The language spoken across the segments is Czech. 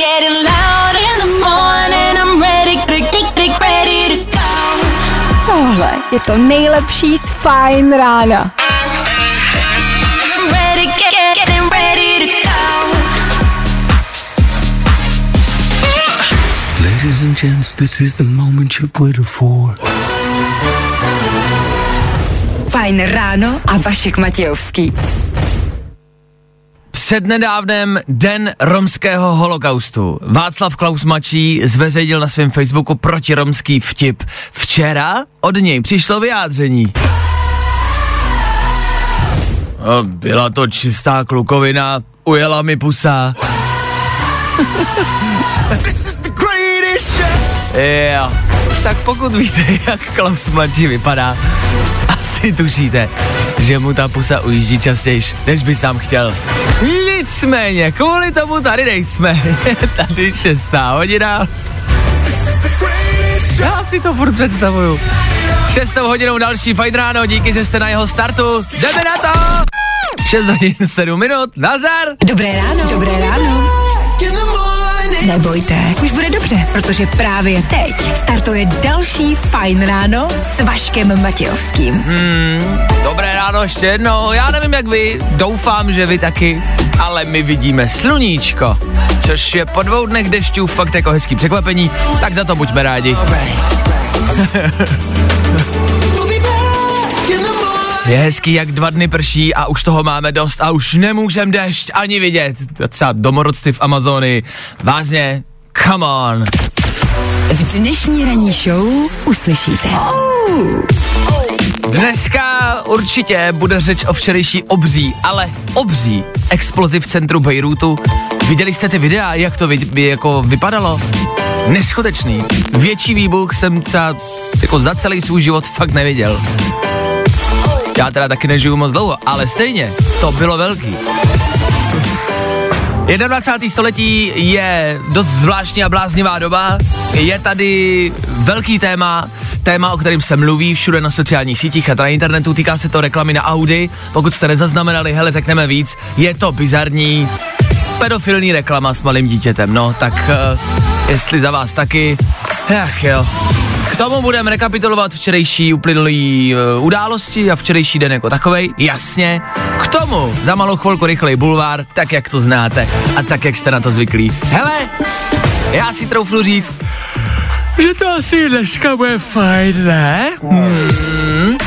getting loud in the morning. I'm ready, ready, ready to go. Tohle je to nejlepší z Fajn rána. I'm ready, get, getting ready to go. Ladies and gents, this is the moment you've waited for. Fajn ráno a Vašek Matějovský. Přednedávnem Den romského holokaustu. Václav Klaus Mačí zveřejnil na svém Facebooku protiromský vtip. Včera od něj přišlo vyjádření. Byla to čistá klukovina, ujela mi pusa. Jo, tak pokud víte, jak Klaus mladší vypadá, asi tušíte, že mu ta pusa ujíždí častěji, než by sám chtěl. Nicméně, kvůli tomu tady nejsme. tady šestá hodina. Já si to furt představuju. Šestou hodinou další fajn ráno, díky, že jste na jeho startu. Jdeme na to! 6 hodin 7 minut, nazar! Dobré ráno. Dobré ráno. Nebojte, už bude dobře, protože právě teď startuje další Fajn ráno s Vaškem Matějovským. Hmm, dobré ráno ještě jednou, já nevím jak vy, doufám, že vy taky, ale my vidíme sluníčko, což je po dvou dnech dešťů fakt jako hezký překvapení, tak za to buďme rádi. Je hezký, jak dva dny prší a už toho máme dost a už nemůžem dešť ani vidět. To Třeba domorodci v Amazonii. Vážně, come on. V dnešní ranní show uslyšíte. Dneska určitě bude řeč o včerejší obří, ale obří explozi v centru Bejrútu. Viděli jste ty videa, jak to vy, jako vypadalo? Neskutečný. Větší výbuch jsem třeba jako za celý svůj život fakt neviděl. Já teda taky nežiju moc dlouho, ale stejně, to bylo velký. 21. století je dost zvláštní a bláznivá doba. Je tady velký téma, téma, o kterém se mluví všude na sociálních sítích a na internetu. Týká se to reklamy na Audi. Pokud jste nezaznamenali, hele, řekneme víc. Je to bizarní pedofilní reklama s malým dítětem. No, tak uh, jestli za vás taky, ach jo. Tomu budeme rekapitulovat včerejší uplynulý uh, události a včerejší den jako takovej, jasně. K tomu za malou chvilku rychlej bulvár, tak jak to znáte a tak jak jste na to zvyklí. Hele, já si troufnu říct, že to asi dneska bude fajn, ne? Hmm.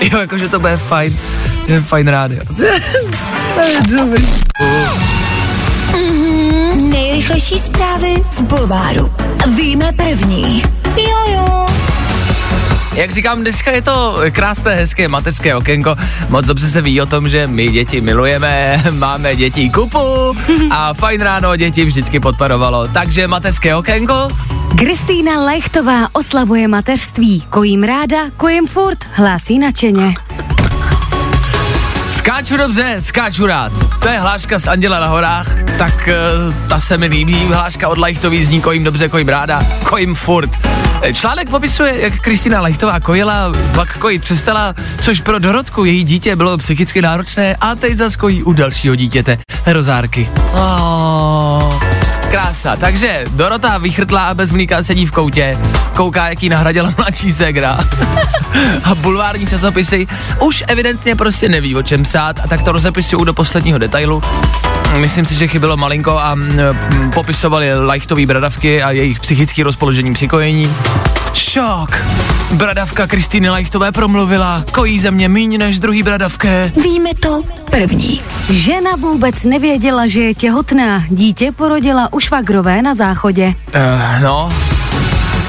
Jo, jakože to bude fajn. Je fajn rádio. Dobrý. Nejrychlejší zprávy z Bulváru. Víme první. Jojo. Jak říkám, dneska je to krásné, hezké mateřské okénko. Moc dobře se ví o tom, že my děti milujeme, máme dětí kupu a fajn ráno děti vždycky podporovalo. Takže mateřské okénko, Kristýna Lechtová oslavuje mateřství. Kojím ráda, kojím furt, hlásí nadšeně. Skáču dobře, skáču rád. To je hláška z Anděla na horách, tak uh, ta se mi líbí. Hláška od Lajchtový zní kojím dobře, kojím ráda, kojím furt. Eh, Článek popisuje, jak Kristýna Lajchtová kojila, pak kojit přestala, což pro Dorotku, její dítě, bylo psychicky náročné a teď zas kojí u dalšího dítěte, rozárky. Oh, krása. Takže Dorota vychrtlá a bez mlíka sedí v koutě, kouká, jak jí nahradila mladší ségra. a bulvární časopisy už evidentně prostě neví, o čem psát a tak to rozepisují do posledního detailu. Myslím si, že chybělo malinko a popisovali lajchtový bradavky a jejich psychické rozpoložení při kojení. Šok! Bradavka Kristýny Lajchtové promluvila, kojí ze mě míň než druhý bradavké. Víme to první. Žena vůbec nevěděla, že je těhotná. Dítě porodila u švagrové na záchodě. Uh, no,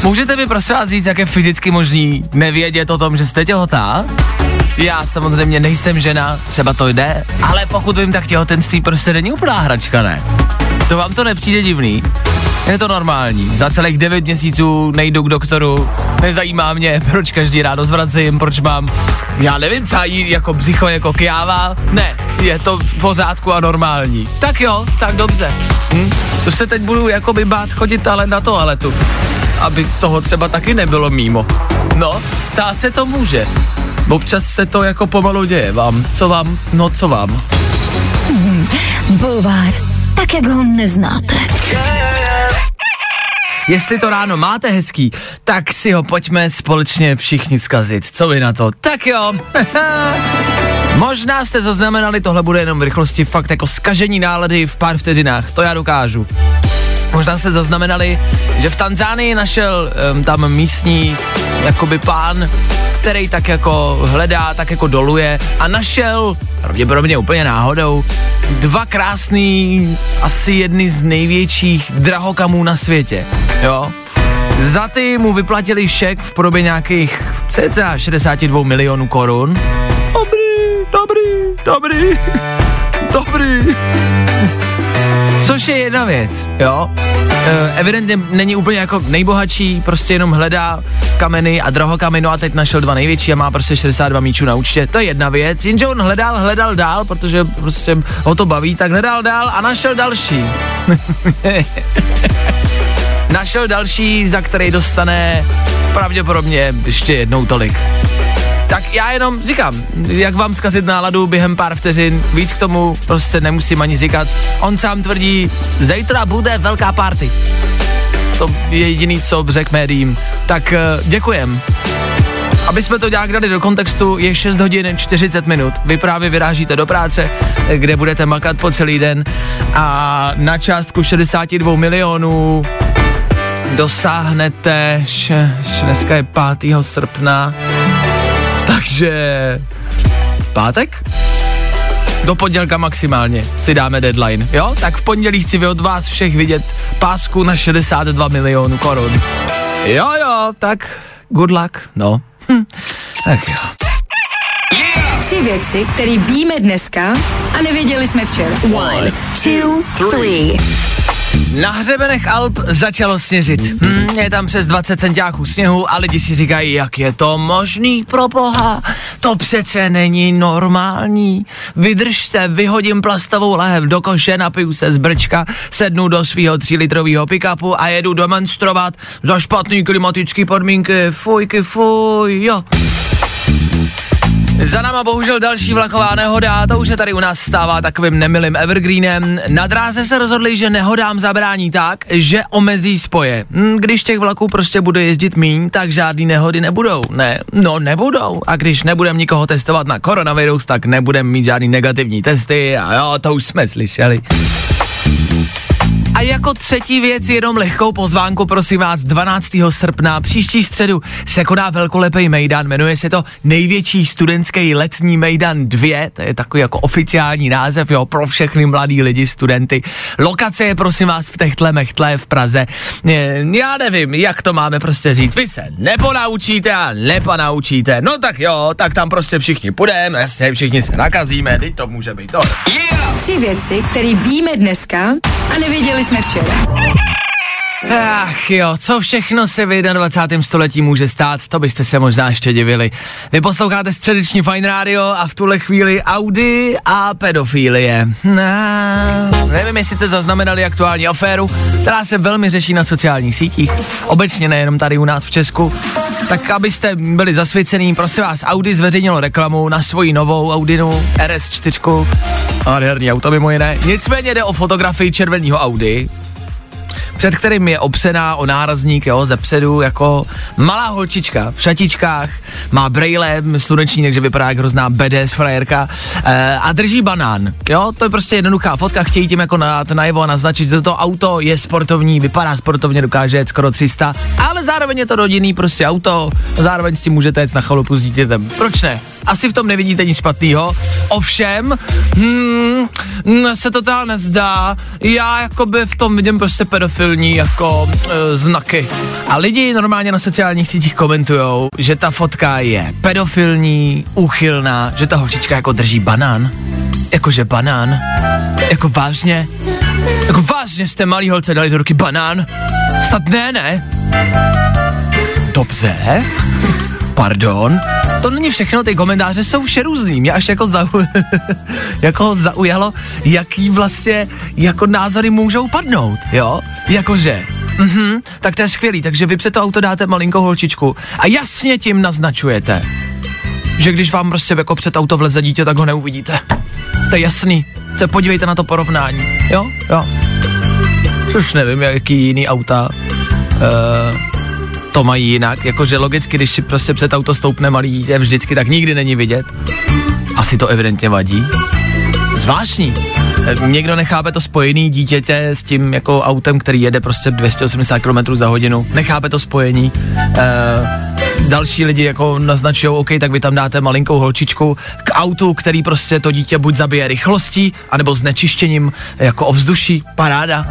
můžete mi prosím vás říct, jak je fyzicky možný nevědět o tom, že jste těhotná? Já samozřejmě nejsem žena, třeba to jde, ale pokud vím, tak těhotenství prostě není úplná hračka, ne? To vám to nepřijde divný? Je to normální. Za celých 9 měsíců nejdu k doktoru, nezajímá mě, proč každý ráno zvracím, proč mám, já nevím, třeba jí jako břicho jako kjáva. Ne, je to v pořádku a normální. Tak jo, tak dobře. Hm? To se teď budu jako by bát chodit ale na toaletu, aby toho třeba taky nebylo mimo. No, stát se to může. Občas se to jako pomalu děje vám. Co vám? No co vám? Bulvár. tak jak ho neznáte. Jestli to ráno máte hezký, tak si ho pojďme společně všichni zkazit. Co vy na to? Tak jo. Možná jste zaznamenali, tohle bude jenom v rychlosti fakt jako skažení nálady v pár vteřinách. To já dokážu. Možná jste zaznamenali, že v Tanzánii našel um, tam místní jakoby pán, který tak jako hledá, tak jako doluje a našel, pravděpodobně úplně náhodou, dva krásný, asi jedny z největších drahokamů na světě, jo. Za ty mu vyplatili šek v podobě nějakých cca 62 milionů korun. Dobrý, dobrý, dobrý, dobrý. Což je jedna věc, jo. E, evidentně není úplně jako nejbohatší, prostě jenom hledá kameny a drahokameny, no a teď našel dva největší a má prostě 62 míčů na účtě. To je jedna věc, jenže on hledal, hledal dál, protože prostě ho to baví, tak hledal dál a našel další. našel další, za který dostane pravděpodobně ještě jednou tolik. Tak já jenom říkám, jak vám zkazit náladu během pár vteřin, víc k tomu prostě nemusím ani říkat. On sám tvrdí, zítra bude velká party. To je jediný, co řekl médiím. Tak uh, děkujem. Aby jsme to nějak dali do kontextu, je 6 hodin 40 minut. Vy právě vyrážíte do práce, kde budete makat po celý den a na částku 62 milionů dosáhnete, š, š, dneska je 5. srpna, takže pátek? Do pondělka maximálně si dáme deadline, jo? Tak v pondělí chci od vás všech vidět pásku na 62 milionů korun. Jo, jo, tak good luck, no. Hm. Tak jo. Tři věci, které víme dneska a nevěděli jsme včera. One, two, three. Na hřebenech Alp začalo sněžit. Hmm, je tam přes 20 centiáků sněhu a lidi si říkají, jak je to možný pro boha. To přece není normální. Vydržte, vyhodím plastovou lahev do koše, napiju se z brčka, sednu do svého 3 litrového pick-upu a jedu demonstrovat za špatný klimatický podmínky. Fujky, fuj, jo. Za náma bohužel další vlaková nehoda, to už se tady u nás stává takovým nemilým evergreenem. Na dráze se rozhodli, že nehodám zabrání tak, že omezí spoje. Hm, Když těch vlaků prostě bude jezdit míň, tak žádný nehody nebudou. Ne, no nebudou. A když nebudem nikoho testovat na koronavirus, tak nebudem mít žádný negativní testy a jo, to už jsme slyšeli. A jako třetí věc jenom lehkou pozvánku, prosím vás, 12. srpna, příští středu se koná velkolepý mejdan, jmenuje se to největší studentský letní mejdan 2, to je takový jako oficiální název, jo, pro všechny mladý lidi, studenty. Lokace je prosím vás v Techtle Mechtle v Praze. Eh, Já nevím, jak to máme prostě říct, vy se neponaučíte a neponaučíte, no tak jo, tak tam prostě všichni půjdeme, jasně, všichni se nakazíme, teď to může být to. Yeah! Tři věci, které víme dneska a nevěděli jsme včera. Ach jo, co všechno se v 21. století může stát, to byste se možná ještě divili. Vy posloucháte středeční Fine Radio a v tuhle chvíli Audi a pedofilie. No, nevím, jestli jste zaznamenali aktuální aféru, která se velmi řeší na sociálních sítích, obecně nejenom tady u nás v Česku. Tak abyste byli zasvěcený, prosím vás, Audi zveřejnilo reklamu na svoji novou Audinu RS4. Nádherný auto mimo jiné. Nicméně jde o fotografii červeného Audi, před kterým je obsená o nárazník, jo, ze předu, jako malá holčička v šatičkách, má brejle sluneční, takže vypadá jak hrozná BDS frajerka e, a drží banán, jo, to je prostě jednoduchá fotka, chtějí tím jako na, najevo a naznačit, že to auto je sportovní, vypadá sportovně, dokáže jet skoro 300, ale zároveň je to rodinný prostě auto, zároveň s tím můžete jet na chalupu s dítětem, proč ne? Asi v tom nevidíte nic špatného. Ovšem, hmm, mně se to teda nezdá. Já jakoby v tom vidím prostě pedofilní jako e, znaky. A lidi normálně na sociálních sítích komentujou, že ta fotka je pedofilní, úchylná, že ta holčička jako drží banán. Jakože banán. Jako vážně. Jako vážně jste malý holce dali do ruky banán? Snad ne, ne? Dobře. Pardon? To není všechno, ty komentáře jsou vše různý. Mě až jako, zau, jako zaujalo, jaký vlastně jako názory můžou padnout, jo? Jakože, mhm, tak to je skvělý, takže vy před to auto dáte malinkou holčičku a jasně tím naznačujete, že když vám prostě jako před auto vleze dítě, tak ho neuvidíte. To je jasný. To podívejte na to porovnání. Jo, jo. Což nevím, jaký jiný auta uh, to mají jinak. Jakože logicky, když si prostě před auto stoupne malý dítě vždycky, tak nikdy není vidět. Asi to evidentně vadí. Zvláštní. Eh, Někdo nechápe to spojení dítěte s tím jako autem, který jede prostě 280 km za hodinu. Nechápe to spojení. E, další lidi jako naznačují, OK, tak vy tam dáte malinkou holčičku k autu, který prostě to dítě buď zabije rychlostí, anebo znečištěním jako ovzduší. Paráda.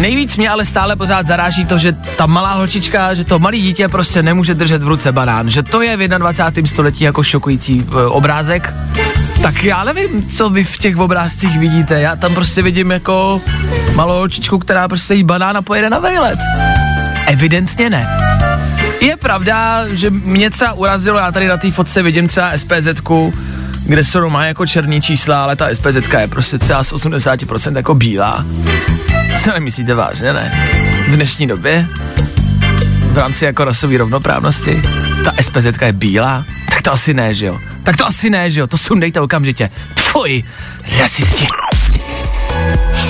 Nejvíc mě ale stále pořád zaráží to, že ta malá holčička, že to malý dítě prostě nemůže držet v ruce banán, že to je v 21. století jako šokující e, obrázek. Tak já nevím, co vy v těch obrázcích vidíte. Já tam prostě vidím jako malou holčičku, která prostě jí banán a pojede na vejlet. Evidentně ne. Je pravda, že mě třeba urazilo, já tady na té fotce vidím třeba SPZ, kde jsou má jako černý čísla, ale ta SPZ je prostě třeba z 80% jako bílá. Co nemyslíte vážně, ne? V dnešní době? V rámci jako rasové rovnoprávnosti? Ta SPZ je bílá? Tak to asi ne, že jo? Tak to asi ne, že jo? To sundejte okamžitě. Tfuj, rasisti.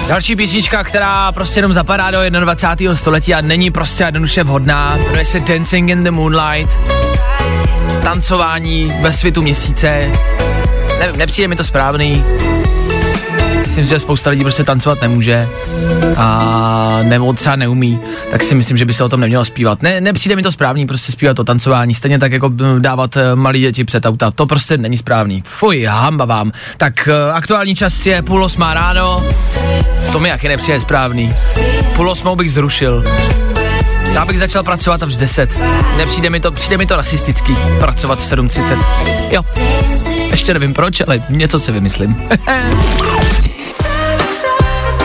Další písnička, která prostě jenom zapadá do 21. století a není prostě jednoduše vhodná, jmenuje se Dancing in the Moonlight. Tancování ve svitu měsíce. Nevím, nepřijde mi to správný. Myslím, že spousta lidí prostě tancovat nemůže a nebo třeba neumí, tak si myslím, že by se o tom nemělo zpívat. Ne, nepřijde mi to správný prostě zpívat o tancování, stejně tak jako dávat eh, malí děti před auta. To prostě není správný. Fuj, hamba vám. Tak eh, aktuální čas je půl osmá ráno, to mi jaký nepřijde správný. Půl osmou bych zrušil. Já bych začal pracovat až v 10. Nepřijde mi to, přijde mi to rasistický, pracovat v 7.30. Jo. Ještě nevím proč, ale něco si vymyslím.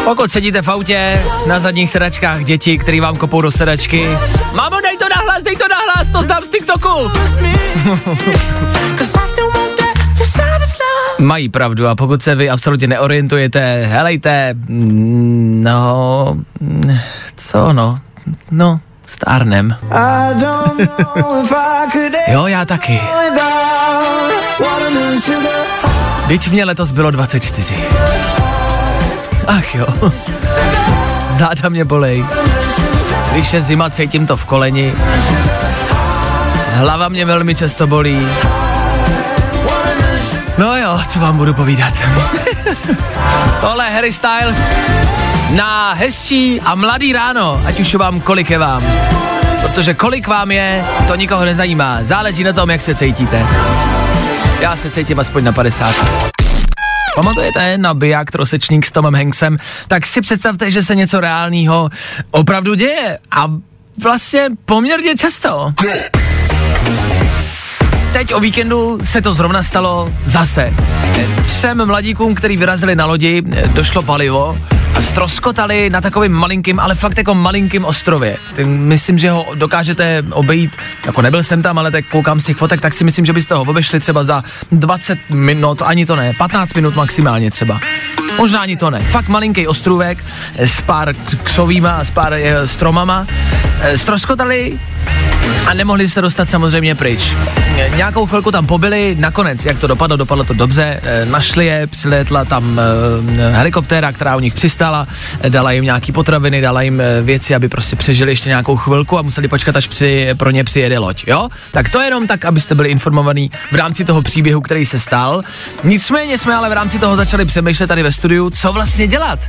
Pokud sedíte v autě, na zadních sedačkách děti, který vám kopou do sedačky. Mámo, dej to nahlas, dej to nahlas, to znám z TikToku. Mají pravdu a pokud se vy absolutně neorientujete, helejte, mm, no, co no, no, stárnem. Jo, já taky. Teď mě letos bylo 24. Ach jo. Záda mě bolej. Když je zima, cítím to v koleni. Hlava mě velmi často bolí. No jo, co vám budu povídat. Tohle Harry Styles na hezčí a mladý ráno, ať už vám kolik je vám. Protože kolik vám je, to nikoho nezajímá. Záleží na tom, jak se cítíte. Já se cítím aspoň na 50. Pamatujete na biják trosečník s Tomem Hanksem? Tak si představte, že se něco reálného opravdu děje. A vlastně poměrně často. Teď o víkendu se to zrovna stalo zase. Třem mladíkům, který vyrazili na lodi, došlo palivo stroskotali na takovým malinkým, ale fakt jako malinkým ostrově. Ty, myslím, že ho dokážete obejít, jako nebyl jsem tam, ale tak koukám z těch fotek, tak si myslím, že byste ho obešli třeba za 20 minut, ani to ne, 15 minut maximálně třeba. Možná ani to ne. Fakt malinký ostrůvek s pár křovýma a s pár e, stromama. Stroskotali a nemohli se dostat samozřejmě pryč. Nějakou chvilku tam pobyli, nakonec, jak to dopadlo, dopadlo to dobře, e, našli je, přiletla tam e, helikoptéra, která u nich přistála, dala jim nějaký potraviny, dala jim věci, aby prostě přežili ještě nějakou chvilku a museli počkat, až při, pro ně přijede loď, jo? Tak to jenom tak, abyste byli informovaní v rámci toho příběhu, který se stal. Nicméně jsme ale v rámci toho začali přemýšlet tady ve studiu, co vlastně dělat.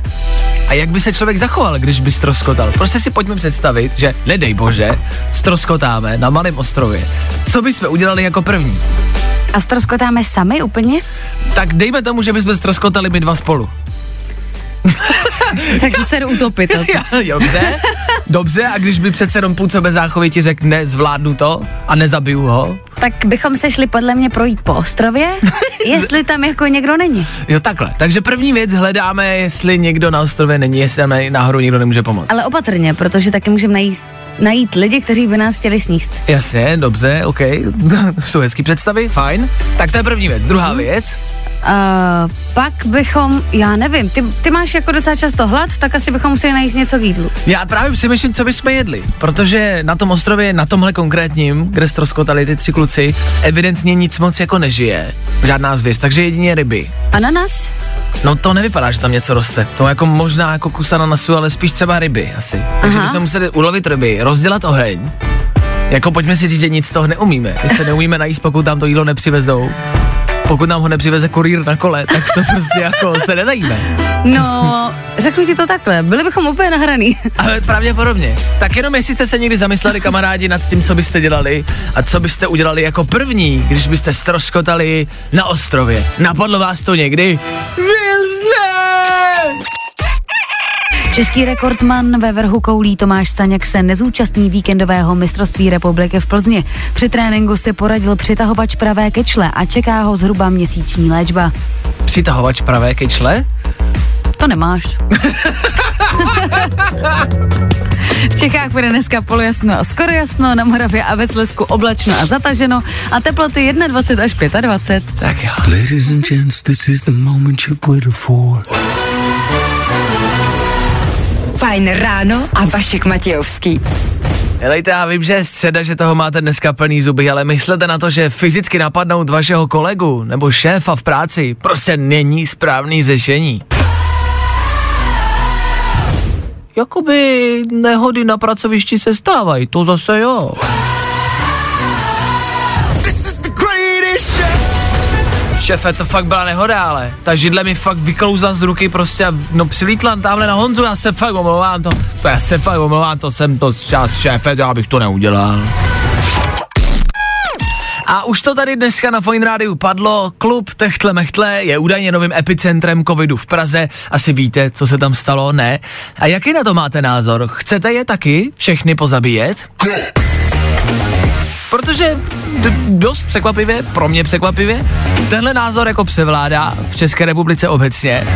A jak by se člověk zachoval, když by stroskotal? Prostě si pojďme představit, že nedej bože, stroskotáme na malém ostrově. Co bychom udělali jako první? A stroskotáme sami úplně? Tak dejme tomu, že bychom stroskotali my dva spolu. tak se jdu utopit asi. Dobře, dobře, a když by přece jenom půl bez záchovy ti řekne, zvládnu to a nezabiju ho? Tak bychom se šli podle mě projít po ostrově, jestli tam jako někdo není. Jo, takhle. Takže první věc hledáme, jestli někdo na ostrově není, jestli tam náhodou někdo nemůže pomoct. Ale opatrně, protože taky můžeme najít, najít lidi, kteří by nás chtěli sníst. Jasně, dobře, OK. Jsou hezký představy, fajn. Tak to je první věc. Druhá hmm. věc, pak bychom, já nevím, ty, ty máš jako docela často hlad, tak asi bychom museli najít něco k jídlu. Já právě přemýšlím, co bychom jedli, protože na tom ostrově, na tomhle konkrétním, kde stroskotali ty tři kluci, evidentně nic moc jako nežije. Žádná zvěř, takže jedině ryby. Ananas? No to nevypadá, že tam něco roste. To jako možná jako kus ananasu, ale spíš třeba ryby asi. Takže Aha. bychom museli ulovit ryby, rozdělat oheň. Jako pojďme si říct, že nic z toho neumíme. My se neumíme najíst, pokud tam to jídlo nepřivezou. Pokud nám ho nepřiveze kurýr na kole, tak to prostě jako se nedajíme. No, řeknu ti to takhle, byli bychom úplně nahraný. Ale pravděpodobně. Tak jenom jestli jste se někdy zamysleli, kamarádi, nad tím, co byste dělali a co byste udělali jako první, když byste stroskotali na ostrově. Napadlo vás to někdy? Wilson! Český rekordman ve vrhu koulí Tomáš Staněk se nezúčastní víkendového mistrovství republiky v Plzni. Při tréninku si poradil přitahovač pravé kečle a čeká ho zhruba měsíční léčba. Přitahovač pravé kečle? To nemáš. V Čechách bude dneska polojasno a skoro jasno, na Moravě a ve Slezsku oblačno a zataženo a teploty 21 až 25. Tak jo. Ladies and gents, this is the moment you've waited for. Fajn ráno a Vašek Matějovský. Helejte, já vím, že je středa, že toho máte dneska plný zuby, ale myslete na to, že fyzicky napadnout vašeho kolegu nebo šéfa v práci prostě není správný řešení. Jakoby nehody na pracovišti se stávají, to zase jo. Šefe, to fakt byla nehoda, ale ta židle mi fakt vyklouzla z ruky prostě a no přilítla tamhle na Honzu, já se fakt omlouvám to, to já se fakt omlouvám, to jsem to čas šéfe, já bych to neudělal. A už to tady dneska na Fine Rádiu padlo, klub Techtle Mechtle je údajně novým epicentrem covidu v Praze, asi víte, co se tam stalo, ne? A jaký na to máte názor? Chcete je taky všechny pozabíjet? Protože dost překvapivě, pro mě překvapivě, tenhle názor jako převládá v České republice obecně.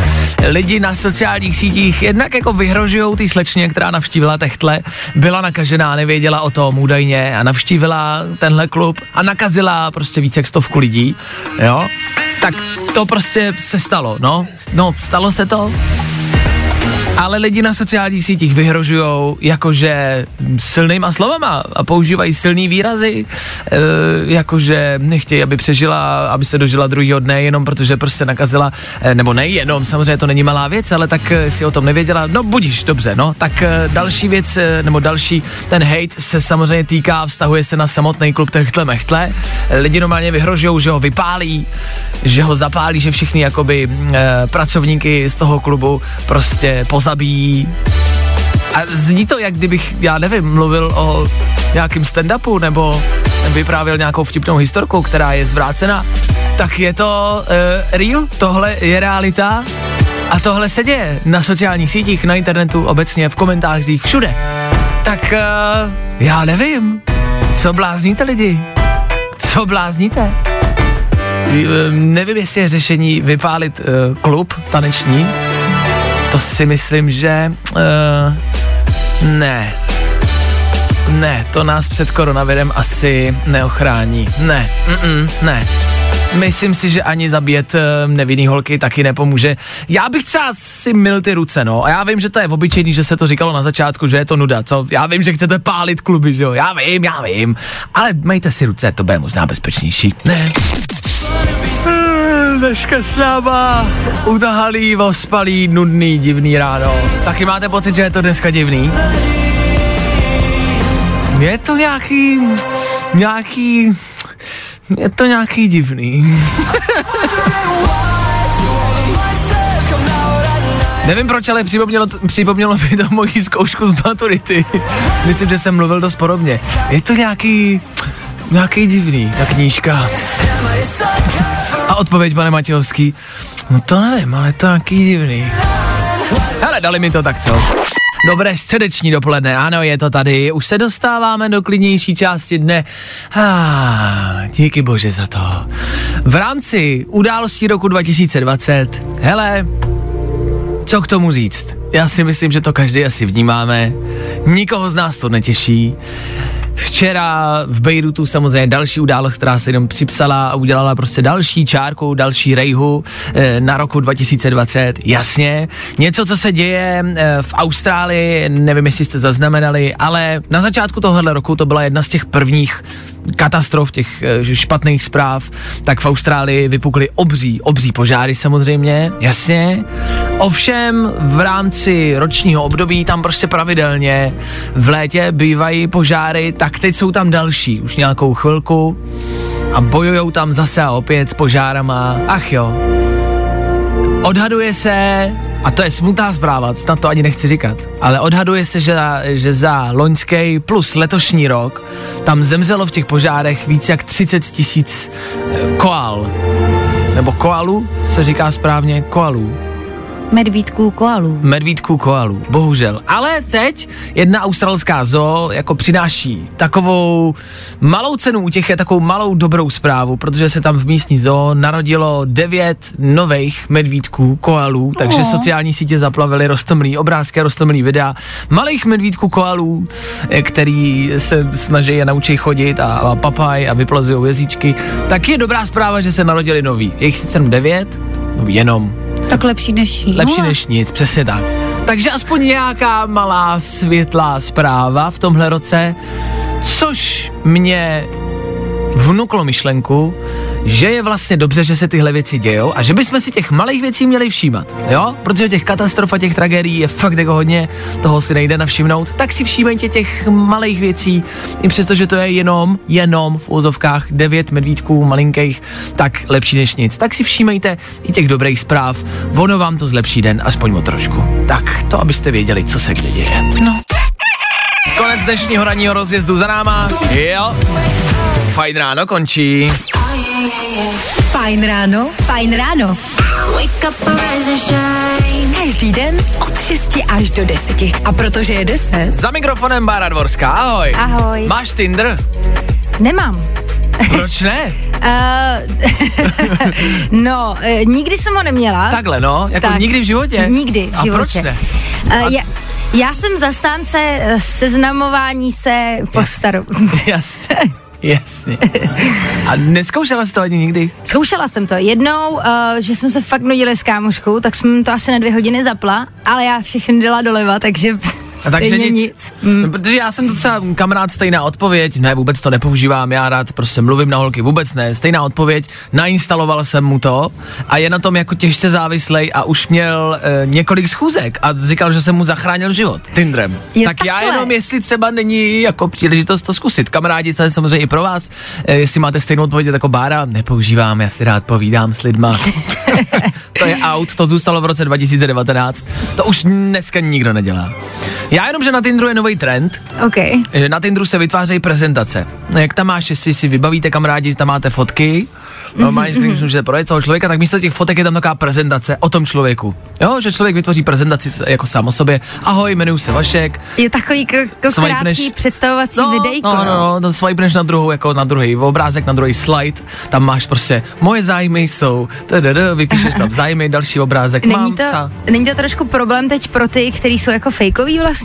Lidi na sociálních sítích jednak jako vyhrožují té slečně, která navštívila Techtle, byla nakažená, nevěděla o tom údajně a navštívila tenhle klub a nakazila prostě více jak stovku lidí, jo. Tak to prostě se stalo, no. No, stalo se to, ale lidi na sociálních sítích vyhrožujou jakože silnýma slovama a používají silný výrazy, e, jakože nechtějí, aby přežila, aby se dožila druhého dne, jenom protože prostě nakazila, e, nebo nejenom, samozřejmě to není malá věc, ale tak e, si o tom nevěděla, no budíš, dobře, no, tak další věc, nebo další, ten hate se samozřejmě týká, vztahuje se na samotný klub Techtle Mechtle, lidi normálně vyhrožují, že ho vypálí, že ho zapálí, že všichni jakoby pracovníky z toho klubu prostě pozabíjí. A zní to, jak kdybych, já nevím, mluvil o nějakým stand-upu nebo vyprávěl nějakou vtipnou historku, která je zvrácena. Tak je to uh, real, tohle je realita a tohle se děje na sociálních sítích, na internetu, obecně, v komentářích, všude. Tak uh, já nevím, co blázníte lidi? Co blázníte? Eh, Nevím, jestli je řešení vypálit uh, klub taneční. To si myslím, že uh, ne. Ne, to nás před koronavirem asi neochrání. Ne, mm-mm, ne. Myslím si, že ani zabíjet uh, nevinný holky taky nepomůže. Já bych třeba si mil ty ruce, no. A já vím, že to je obyčejný, že se to říkalo na začátku, že je to nuda, co? Já vím, že chcete pálit kluby, že jo? Já vím, já vím. Ale majte si ruce, to bude možná bezpečnější. Ne. Dneška s náma utahalý, ospalý, nudný, divný ráno. Taky máte pocit, že je to dneska divný? Je to nějaký, nějaký, je to nějaký divný. Nevím proč, ale připomnělo, připomnělo mi to moji zkoušku z maturity. Myslím, že jsem mluvil dost podobně. Je to nějaký, nějaký divný, ta knížka. A odpověď, pane Matějovský, no to nevím, ale to nějaký divný. Hele, dali mi to tak co? Dobré středeční dopoledne, ano, je to tady. Už se dostáváme do klidnější části dne. Ah, díky bože za to. V rámci událostí roku 2020, hele, co k tomu říct? Já si myslím, že to každý asi vnímáme. Nikoho z nás to netěší. Včera v Bejrutu samozřejmě další událost, která se jenom připsala a udělala prostě další čárku, další rejhu eh, na roku 2020, jasně. Něco, co se děje eh, v Austrálii, nevím, jestli jste zaznamenali, ale na začátku tohohle roku to byla jedna z těch prvních katastrof, těch eh, špatných zpráv, tak v Austrálii vypukly obří, obří požáry samozřejmě, jasně. Ovšem v rámci ročního období tam prostě pravidelně v létě bývají požáry, tak teď jsou tam další už nějakou chvilku a bojujou tam zase a opět s požárama. Ach jo. Odhaduje se, a to je smutná zpráva, snad to ani nechci říkat, ale odhaduje se, že, že za loňský plus letošní rok tam zemřelo v těch požárech víc jak 30 tisíc eh, koal. Nebo koalů se říká správně, koalů. Medvídků koalů. Medvídků koalů, bohužel. Ale teď jedna australská zoo jako přináší takovou malou cenu u těch je takovou malou dobrou zprávu, protože se tam v místní zoo narodilo devět nových medvídků koalů, takže Oh. sociální sítě zaplavily rostomlý obrázky, rostomlý videa malých medvídků koalů, eh, který se snaží je naučit chodit a, a papaj a vyplazují jezíčky. Tak je dobrá zpráva, že se narodili noví. Je jich sice jenom devět, no jenom Tak lepší než Lepší nula. než nic, přesně tak. Takže aspoň nějaká malá světlá zpráva v tomhle roce, což mě vnuklo myšlenku, že je vlastně dobře, že se tyhle věci dějou a že bychom si těch malých věcí měli všímat, jo? Protože těch katastrof a těch tragédií je fakt jako hodně, toho si nejde navšimnout, tak si všímejte těch malých věcí, i přesto, že to je jenom, jenom v úzovkách devět medvídků malinkých, tak lepší než nic. Tak si všímejte i těch dobrých zpráv, ono vám to zlepší den, aspoň o trošku. Tak to, abyste věděli, co se kde děje. No. Konec dnešního ranního rozjezdu za náma. Jo. Fajn ráno končí. Fajn ráno, fajn ráno. Wake up, rise and shine. Každý den od 6 až do 10. A protože je 10, Za mikrofonem Bára Dvorská, ahoj. Ahoj. Máš Tinder? Nemám. Proč ne? Uh, no, uh, nikdy jsem ho neměla. Takhle no, jako Tak. nikdy v životě? Nikdy v A životě. proč ne? Uh, já, já jsem zastánce eh, seznamování se po staru. Jasně. Jasně. A neskoušela jsi to ani nikdy? Zkoušela jsem to jednou, uh, že jsme se fakt nudili s kámoškou, tak jsem to asi na dvě hodiny zapla, ale já všechny dala doleva, takže A takže stejně nic. nic. Mm. No, protože já jsem docela kamarád stejná odpověď, ne, vůbec to nepoužívám, já rád prostě mluvím na holky, vůbec ne, stejná odpověď, nainstaloval jsem mu to a je na tom jako těžce závislej a už měl e, několik schůzek a říkal, že jsem mu zachránil život Tinderem. Je tak já takhle. jenom, jestli třeba není jako příležitost to zkusit. Kamarádi, to je samozřejmě i pro vás, e, jestli máte stejnou odpověď jako Bára, nepoužívám, já si rád povídám s lidma. to je out, to zůstalo v roce 2019, to už dneska nikdo nedělá. Já jenom, že na Tinderu je nový trend, OK. že na Tinderu se vytvářejí prezentace. No, Jak tam máš, jestli si vybavíte kamarádi, tam máte fotky, normálně, Mhm, když můžete projet toho člověka, tak místo těch fotek je tam taková prezentace o tom člověku. Jo, že člověk vytvoří prezentaci jako sám o sobě. Ahoj, jmenuji se Vašek. Je takový k- k- Swipneš- krátký představovací No, videjko. no, no, no, no swipeneš na druhou, jako na druhý obrázek, na druhý slide, tam máš prostě moje zájmy jsou, tdd, vypíšeš tam zájmy, další obrázek, Není mám to, psa. není to trošku problém teď pro ty, kteří jsou jako fejkoví vlastně?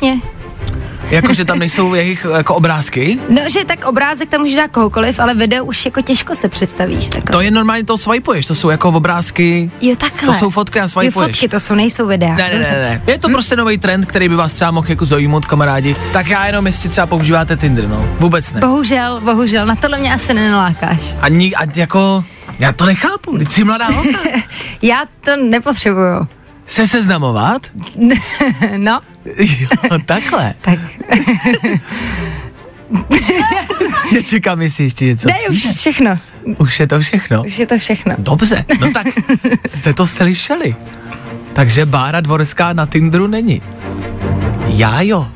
Jakože tam nejsou jejich jako obrázky, No, že tak obrázek tam může dát kohokoliv, ale video už jako těžko se představíš. Tak... to je normálně to swipeuješ, to jsou jako obrázky, Jo, takhle. to jsou fotky a Jo, swipuješ. fotky, to jsou, nejsou videa. Ne, ne, ne, ne. Je to prostě nový trend, který by vás třeba mohl jako zajímat, kamarádi. Tak já jenom, jestli třeba používáte Tinder, no. Vůbec ne. Bohužel, bohužel, na tohle mě asi nenalákáš. A, ní, a jako, já to nechápu, teď jsi mladá holka. Já to nepotřebuju. Se seznamovat? No, Jo, takhle. tak. Já čekám, jestli ještě něco Ne, už všechno. Už je to všechno. Už je to všechno. Dobře, no tak jste to slyšeli. Takže Bára Dvorská na Tinderu není. Já jo.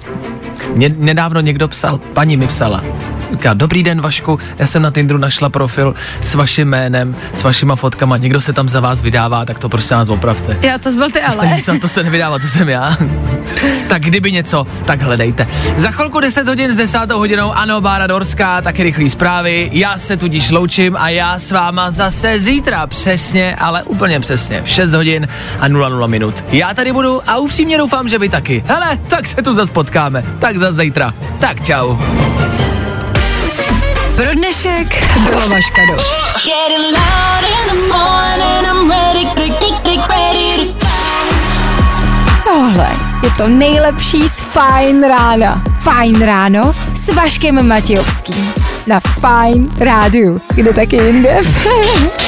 Mě nedávno někdo psal, paní mi psala. Říká, dobrý den Vašku, já jsem na Tinderu našla profil s vaším jménem, s vašima fotkama, někdo se tam za vás vydává, tak to prostě nás opravte. Já to byl ty To, ale. jsem, to se nevydává, to jsem já. tak kdyby něco, tak hledejte. Za chvilku 10 hodin s 10 hodinou, ano, Bára Dorská, taky rychlý zprávy. Já se tudíž loučím a já s váma zase zítra přesně, ale úplně přesně, v 6 hodin a 00 minut. Já tady budu a upřímně doufám, že vy taky. Hele, tak se tu zase potkáme. Tak zase zítra. Tak čau. Pro dnešek bylo Vaška dost. Tohle je to nejlepší z Fajn rána. Fajn ráno s Vaškem Matějovským. Na Fajn rádiu. Kde taky jinde?